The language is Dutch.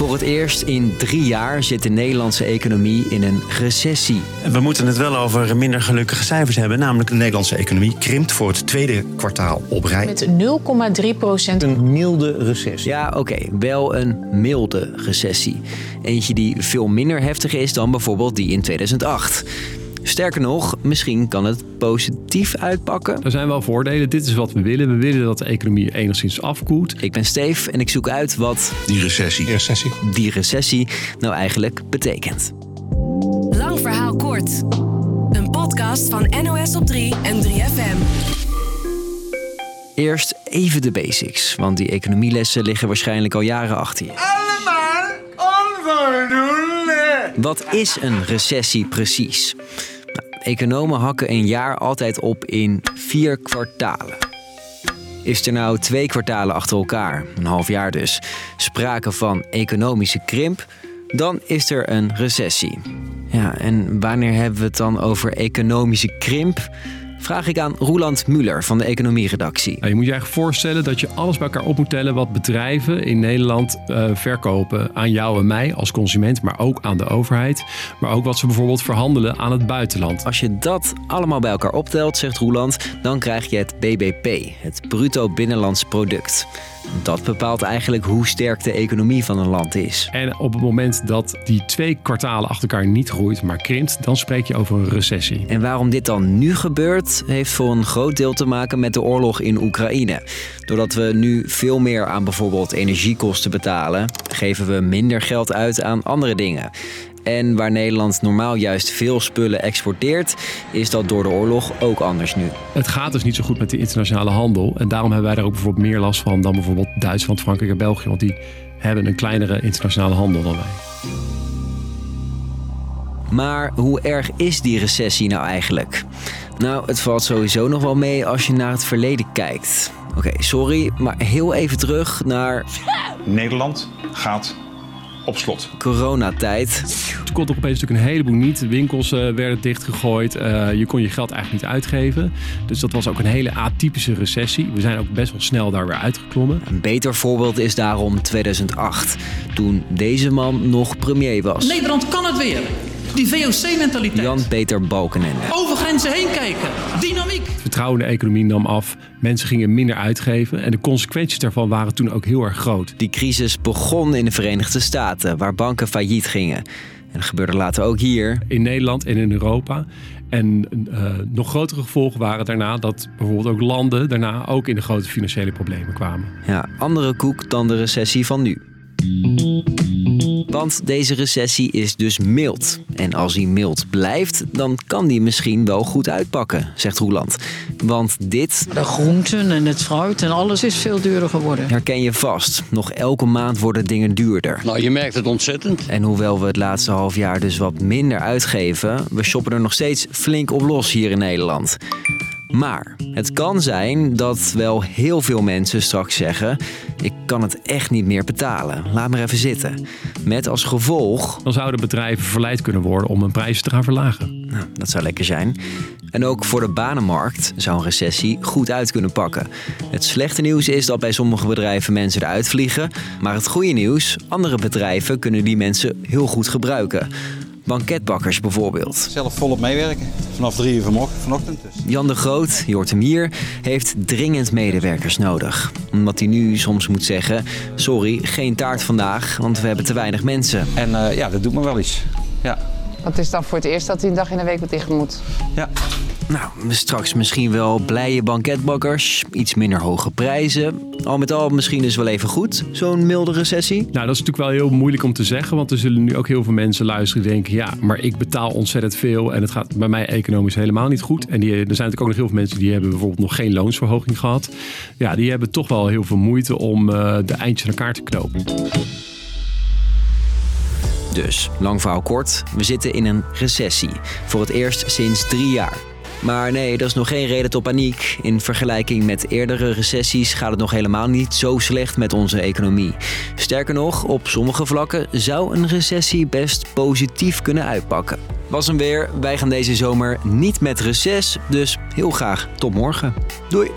Voor het eerst in drie jaar zit de Nederlandse economie in een recessie. We moeten het wel over minder gelukkige cijfers hebben. Namelijk de Nederlandse economie krimpt voor het tweede kwartaal op rij. Met 0,3 procent. Een milde recessie. Ja, oké, wel een milde recessie. Eentje die veel minder heftig is dan bijvoorbeeld die in 2008. Sterker nog, misschien kan het positief uitpakken. Er zijn wel voordelen. Dit is wat we willen. We willen dat de economie enigszins afkoelt. Ik ben Steef en ik zoek uit wat die recessie, die recessie. Die recessie nou eigenlijk betekent. Lang verhaal kort. Een podcast van NOS op 3 en 3FM. Eerst even de basics, want die economielessen liggen waarschijnlijk al jaren achter je. Allemaal onvoldoende. Wat is een recessie precies? Economen hakken een jaar altijd op in vier kwartalen. Is er nou twee kwartalen achter elkaar, een half jaar dus, sprake van economische krimp, dan is er een recessie. Ja, en wanneer hebben we het dan over economische krimp? Vraag ik aan Roland Muller van de economieredactie. Nou, je moet je eigenlijk voorstellen dat je alles bij elkaar op moet tellen wat bedrijven in Nederland uh, verkopen aan jou en mij als consument, maar ook aan de overheid. Maar ook wat ze bijvoorbeeld verhandelen aan het buitenland. Als je dat allemaal bij elkaar optelt, zegt Roland, dan krijg je het BBP, het bruto binnenlands product. Dat bepaalt eigenlijk hoe sterk de economie van een land is. En op het moment dat die twee kwartalen achter elkaar niet groeit, maar krimpt, dan spreek je over een recessie. En waarom dit dan nu gebeurt, heeft voor een groot deel te maken met de oorlog in Oekraïne. Doordat we nu veel meer aan bijvoorbeeld energiekosten betalen, geven we minder geld uit aan andere dingen. En waar Nederland normaal juist veel spullen exporteert, is dat door de oorlog ook anders nu. Het gaat dus niet zo goed met de internationale handel. En daarom hebben wij daar ook bijvoorbeeld meer last van dan bijvoorbeeld Duitsland, Frankrijk en België. Want die hebben een kleinere internationale handel dan wij. Maar hoe erg is die recessie nou eigenlijk? Nou, het valt sowieso nog wel mee als je naar het verleden kijkt. Oké, sorry, maar heel even terug naar. Nederland gaat op slot. Coronatijd. Toen kon er opeens natuurlijk een heleboel niet. Winkels uh, werden dichtgegooid. Uh, je kon je geld eigenlijk niet uitgeven. Dus dat was ook een hele atypische recessie. We zijn ook best wel snel daar weer uitgeklommen. Een beter voorbeeld is daarom 2008. Toen deze man nog premier was. Nederland kan het weer. Die VOC-mentaliteit. Jan-Peter Balkenende. Over grenzen heen kijken. Dynamiek. Het vertrouwen in de economie nam af. Mensen gingen minder uitgeven. En de consequenties daarvan waren toen ook heel erg groot. Die crisis begon in de Verenigde Staten, waar banken failliet gingen. En dat gebeurde later ook hier. In Nederland en in Europa. En uh, nog grotere gevolgen waren daarna dat bijvoorbeeld ook landen daarna ook in de grote financiële problemen kwamen. Ja, andere koek dan de recessie van nu. Want deze recessie is dus mild. En als die mild blijft, dan kan die misschien wel goed uitpakken, zegt Roeland. Want dit. De groenten en het fruit en alles is veel duurder geworden. Herken je vast. Nog elke maand worden dingen duurder. Nou, je merkt het ontzettend. En hoewel we het laatste half jaar dus wat minder uitgeven, we shoppen er nog steeds flink op los hier in Nederland. Maar het kan zijn dat wel heel veel mensen straks zeggen: Ik kan het echt niet meer betalen. Laat maar even zitten. Met als gevolg. Dan zouden bedrijven verleid kunnen worden om hun prijzen te gaan verlagen. Nou, dat zou lekker zijn. En ook voor de banenmarkt zou een recessie goed uit kunnen pakken. Het slechte nieuws is dat bij sommige bedrijven mensen eruit vliegen. Maar het goede nieuws: andere bedrijven kunnen die mensen heel goed gebruiken. Banketbakkers bijvoorbeeld. Zelf volop meewerken, vanaf drie uur vanochtend. Dus. Jan de Groot, je hoort hem hier, heeft dringend medewerkers nodig. Omdat hij nu soms moet zeggen, sorry, geen taart vandaag, want we hebben te weinig mensen. En uh, ja, dat doet me wel iets. Ja. Wat is dan voor het eerst dat hij een dag in de week wat dicht moet? Ja. Nou, straks misschien wel blije banketbakkers, iets minder hoge prijzen. Al met al misschien dus wel even goed, zo'n milde recessie. Nou, dat is natuurlijk wel heel moeilijk om te zeggen, want er zullen nu ook heel veel mensen luisteren die denken, ja, maar ik betaal ontzettend veel en het gaat bij mij economisch helemaal niet goed. En die, er zijn natuurlijk ook nog heel veel mensen die hebben bijvoorbeeld nog geen loonsverhoging gehad. Ja, die hebben toch wel heel veel moeite om uh, de eindjes aan elkaar te knopen. Dus, lang verhaal kort, we zitten in een recessie. Voor het eerst sinds drie jaar. Maar nee, dat is nog geen reden tot paniek. In vergelijking met eerdere recessies gaat het nog helemaal niet zo slecht met onze economie. Sterker nog, op sommige vlakken zou een recessie best positief kunnen uitpakken. Was hem weer, wij gaan deze zomer niet met reces, dus heel graag tot morgen. Doei!